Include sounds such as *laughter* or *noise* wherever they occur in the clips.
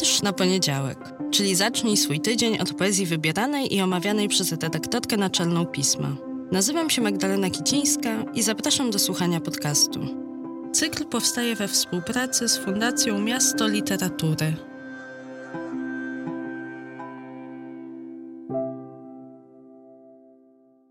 Wiersz na poniedziałek, czyli zacznij swój tydzień od poezji wybieranej i omawianej przez redaktorkę naczelną pisma. Nazywam się Magdalena Kicińska i zapraszam do słuchania podcastu. Cykl powstaje we współpracy z Fundacją Miasto Literatury.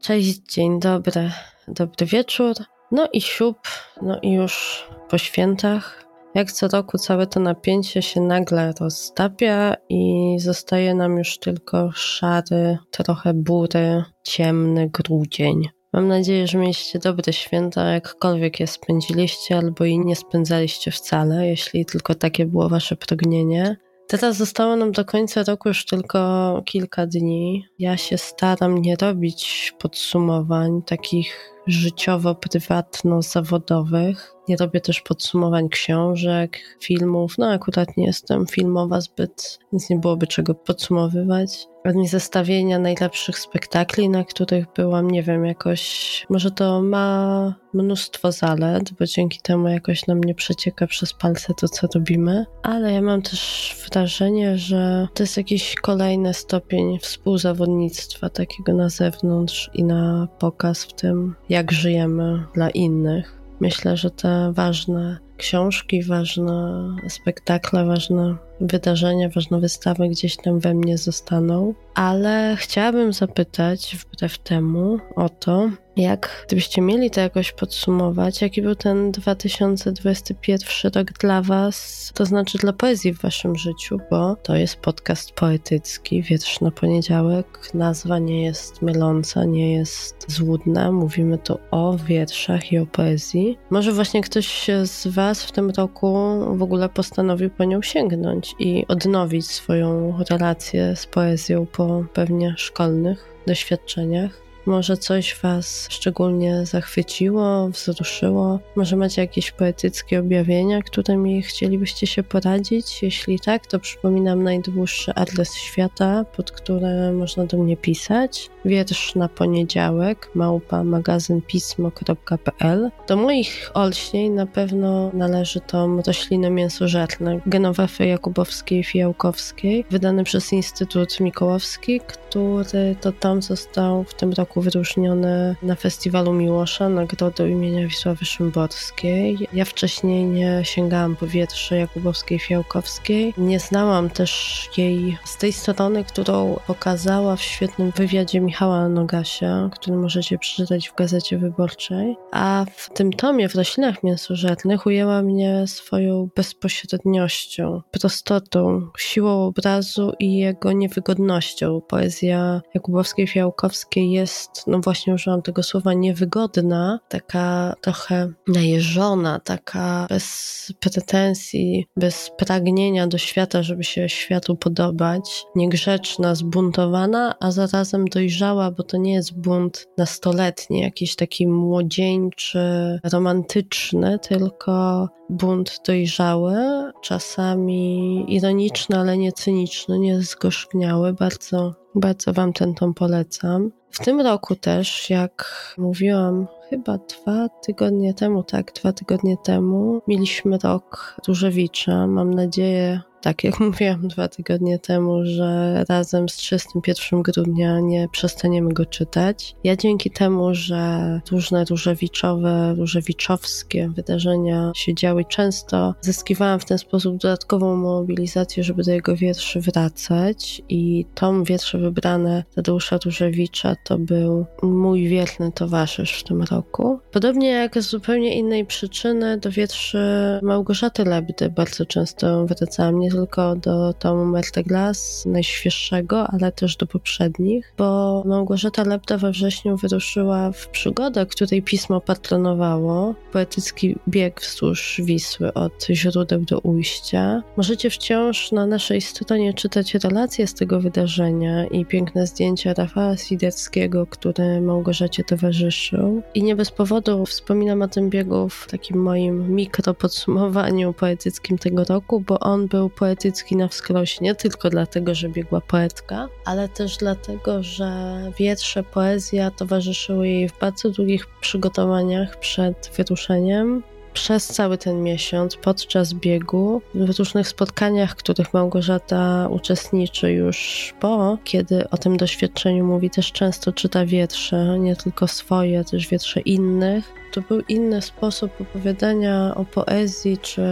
Cześć, dzień dobry, dobry wieczór. No i siup, no i już po świętach jak co roku całe to napięcie się nagle roztapia i zostaje nam już tylko szary, trochę bury, ciemny grudzień. Mam nadzieję, że mieliście dobre święta, jakkolwiek je spędziliście, albo i nie spędzaliście wcale, jeśli tylko takie było wasze pragnienie. Teraz zostało nam do końca roku już tylko kilka dni. Ja się staram nie robić podsumowań takich życiowo-prywatno-zawodowych. Nie robię też podsumowań książek, filmów. No akurat nie jestem filmowa zbyt, więc nie byłoby czego podsumowywać. Ani zestawienia najlepszych spektakli, na których byłam, nie wiem, jakoś. Może to ma mnóstwo zalet, bo dzięki temu jakoś nam nie przecieka przez palce to, co robimy. Ale ja mam też wrażenie, że to jest jakiś kolejny stopień współzawodnictwa, takiego na zewnątrz i na pokaz w tym, jak żyjemy dla innych. Myślę, że te ważne książki, ważne spektakle, ważne wydarzenia, ważne wystawy gdzieś tam we mnie zostaną, ale chciałabym zapytać wbrew temu o to, jak gdybyście mieli to jakoś podsumować, jaki był ten 2021 rok dla Was, to znaczy dla poezji w Waszym życiu, bo to jest podcast poetycki, wiersz na poniedziałek. Nazwa nie jest myląca, nie jest złudna. Mówimy tu o wierszach i o poezji. Może właśnie ktoś z Was w tym roku w ogóle postanowił po nią sięgnąć i odnowić swoją relację z poezją po pewnie szkolnych doświadczeniach. Może coś Was szczególnie zachwyciło, wzruszyło? Może macie jakieś poetyckie objawienia, którymi chcielibyście się poradzić? Jeśli tak, to przypominam najdłuższy adres świata, pod który można do mnie pisać. Wiersz na poniedziałek, małpa magazynpismo.pl. Do moich olśnień na pewno należy tom Rośliny mięsożerne Genowefy Jakubowskiej-Fijałkowskiej, wydany przez Instytut Mikołowski, który to tom został w tym roku roku wyróżniony na festiwalu Miłosza, nagrodą imienia Wisławy Szymborskiej. Ja wcześniej nie sięgałam po wierszy Jakubowskiej Fiałkowskiej. Nie znałam też jej z tej strony, którą pokazała w świetnym wywiadzie Michała Nogasia, który możecie przeczytać w Gazecie Wyborczej. A w tym tomie, w roślinach mięsożernych, ujęła mnie swoją bezpośredniością, prostotą, siłą obrazu i jego niewygodnością. Poezja Jakubowskiej Fiałkowskiej jest jest, no właśnie użyłam tego słowa, niewygodna, taka trochę najeżona, taka bez pretensji, bez pragnienia do świata, żeby się światu podobać, niegrzeczna, zbuntowana, a zarazem dojrzała, bo to nie jest bunt nastoletni, jakiś taki młodzieńczy, romantyczny, tylko bunt dojrzały, czasami ironiczny, ale nie cyniczny, nie zgorzkniały. Bardzo, bardzo Wam ten tom polecam. W tym roku też, jak mówiłam chyba dwa tygodnie temu, tak, dwa tygodnie temu, mieliśmy rok Różewicza. Mam nadzieję, tak jak mówiłam dwa tygodnie temu, że razem z 31 grudnia nie przestaniemy go czytać. Ja dzięki temu, że różne różewiczowe, różewiczowskie wydarzenia się działy często, zyskiwałam w ten sposób dodatkową mobilizację, żeby do jego wierszy wracać i tom wiersze wybrane Tadeusza Różewicza to był mój wierny towarzysz w tym roku. Podobnie jak z zupełnie innej przyczyny do wierszy Małgorzaty Lebdy bardzo często wracałam, nie tylko do tomu Merte Glass, najświeższego, ale też do poprzednich, bo Małgorzata Lebda we wrześniu wyruszyła w przygodę, której pismo patronowało, poetycki bieg wzdłuż Wisły od źródeł do ujścia. Możecie wciąż na naszej stronie czytać relacje z tego wydarzenia i piękne zdjęcia Rafała Siderskiego, który Małgorzacie towarzyszył. I nie bez powodu wspominam o tym biegu w takim moim mikropodsumowaniu poetyckim tego roku, bo on był poetycki na wskroś nie tylko dlatego, że biegła poetka, ale też dlatego, że wiersze, poezja towarzyszyły jej w bardzo długich przygotowaniach przed wyruszeniem przez cały ten miesiąc, podczas biegu, w różnych spotkaniach, w których Małgorzata uczestniczy już po, kiedy o tym doświadczeniu mówi, też często czyta wiersze, nie tylko swoje, też wiersze innych. To był inny sposób opowiadania o poezji czy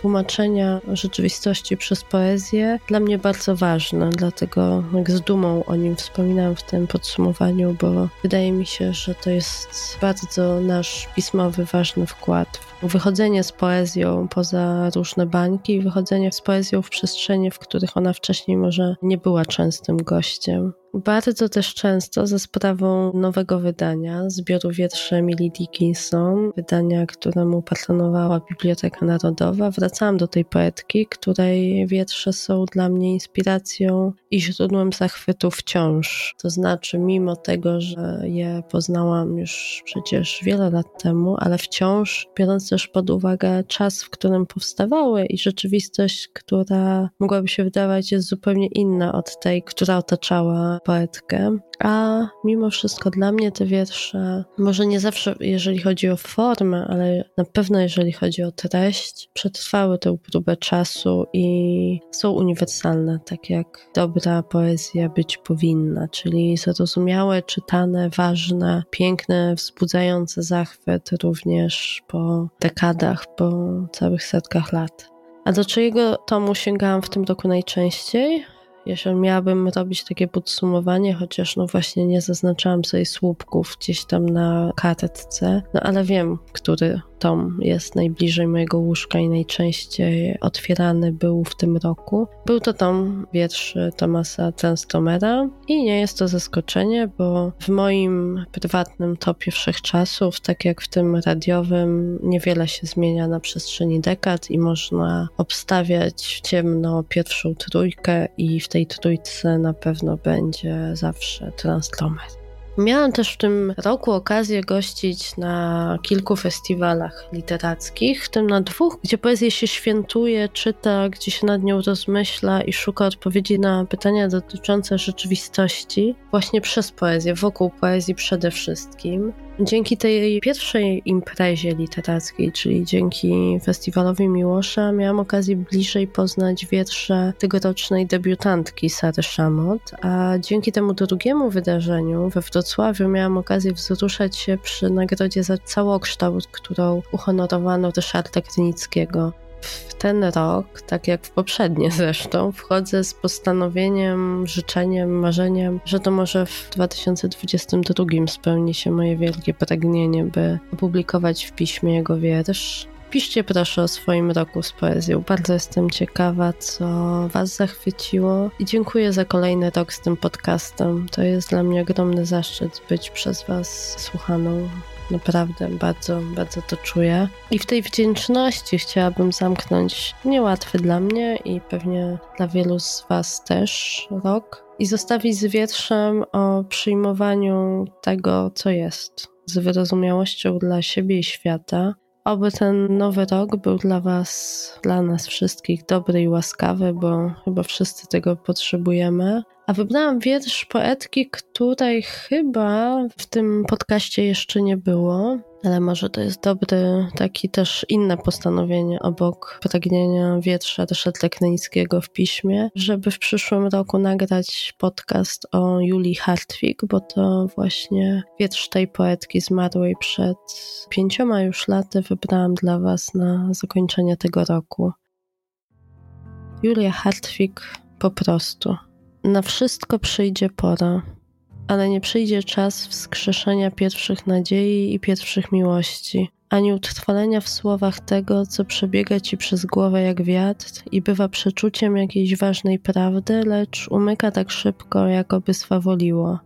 tłumaczenia rzeczywistości przez poezję. Dla mnie bardzo ważne, dlatego jak z dumą o nim wspominam w tym podsumowaniu, bo wydaje mi się, że to jest bardzo nasz pismowy, ważny wkład w wychodzenie z poezją poza różne bańki i wychodzenie z poezją w przestrzenie, w których ona wcześniej może nie była częstym gościem. Bardzo też często za sprawą nowego wydania, zbioru wierszy Emily Dickinson, wydania, któremu patronowała Biblioteka Narodowa, wracałam do tej poetki, której wiersze są dla mnie inspiracją i źródłem zachwytu wciąż. To znaczy, mimo tego, że je poznałam już przecież wiele lat temu, ale wciąż, biorąc też pod uwagę czas, w którym powstawały i rzeczywistość, która mogłaby się wydawać jest zupełnie inna od tej, która otaczała poetkę, a mimo wszystko dla mnie te wiersze, może nie zawsze jeżeli chodzi o formę, ale na pewno jeżeli chodzi o treść, przetrwały tę próbę czasu i są uniwersalne, tak jak dobra poezja być powinna, czyli zrozumiałe, czytane, ważne, piękne, wzbudzające zachwyt również po dekadach, po całych setkach lat. A do czyjego tomu sięgałam w tym roku najczęściej? Jeżeli miałabym robić takie podsumowanie, chociaż no właśnie nie zaznaczałam sobie słupków gdzieś tam na kartce, no ale wiem, który tom jest najbliżej mojego łóżka i najczęściej otwierany był w tym roku. Był to tom wierszy Tomasa Transtomera i nie jest to zaskoczenie, bo w moim prywatnym topie wszechczasów, tak jak w tym radiowym, niewiele się zmienia na przestrzeni dekad i można obstawiać ciemno pierwszą trójkę i w tej trójce na pewno będzie zawsze Transtromer. Miałam też w tym roku okazję gościć na kilku festiwalach literackich, w tym na dwóch, gdzie poezję się świętuje, czyta, gdzie się nad nią rozmyśla i szuka odpowiedzi na pytania dotyczące rzeczywistości, właśnie przez poezję, wokół poezji przede wszystkim. Dzięki tej pierwszej imprezie literackiej, czyli dzięki Festiwalowi Miłosza, miałam okazję bliżej poznać wiersze tegorocznej debiutantki Sary Szamot, a dzięki temu drugiemu wydarzeniu we Wrocławiu miałam okazję wzruszać się przy nagrodzie za całokształt, którą uhonorowano Ryszarda Krynickiego w ten rok, tak jak w poprzednie *laughs* zresztą, wchodzę z postanowieniem, życzeniem, marzeniem, że to może w 2022 spełni się moje wielkie pragnienie, by opublikować w piśmie jego wiersz. Piszcie proszę o swoim roku z poezją. Bardzo jestem ciekawa, co Was zachwyciło i dziękuję za kolejny rok z tym podcastem. To jest dla mnie ogromny zaszczyt być przez Was słuchaną. Naprawdę bardzo, bardzo to czuję. I w tej wdzięczności chciałabym zamknąć niełatwy dla mnie i pewnie dla wielu z Was też rok i zostawić z wierszem o przyjmowaniu tego, co jest, z wyrozumiałością dla siebie i świata. Oby ten nowy rok był dla Was, dla nas wszystkich dobry i łaskawy, bo chyba wszyscy tego potrzebujemy. A wybrałam wiersz poetki, której chyba w tym podcaście jeszcze nie było, ale może to jest dobry, taki też inne postanowienie obok pragnienia wiersza Ryszarda Krynickiego w piśmie, żeby w przyszłym roku nagrać podcast o Julii Hartwig, bo to właśnie wiersz tej poetki zmarłej przed pięcioma już laty wybrałam dla Was na zakończenie tego roku. Julia Hartwig po prostu. Na wszystko przyjdzie pora, ale nie przyjdzie czas wskrzeszenia pierwszych nadziei i pierwszych miłości, ani utrwalenia w słowach tego, co przebiega ci przez głowę jak wiatr i bywa przeczuciem jakiejś ważnej prawdy, lecz umyka tak szybko, jakoby swawoliło.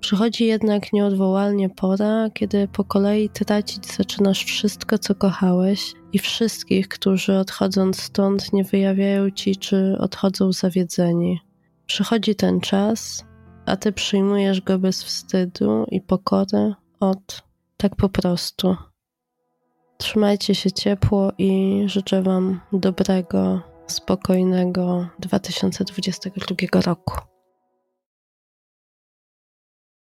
Przychodzi jednak nieodwołalnie pora, kiedy po kolei tracić zaczynasz wszystko, co kochałeś i wszystkich, którzy odchodząc stąd nie wyjawiają ci, czy odchodzą zawiedzeni. Przychodzi ten czas, a ty przyjmujesz go bez wstydu i pokory od tak po prostu. Trzymajcie się ciepło i życzę Wam dobrego, spokojnego 2022 roku.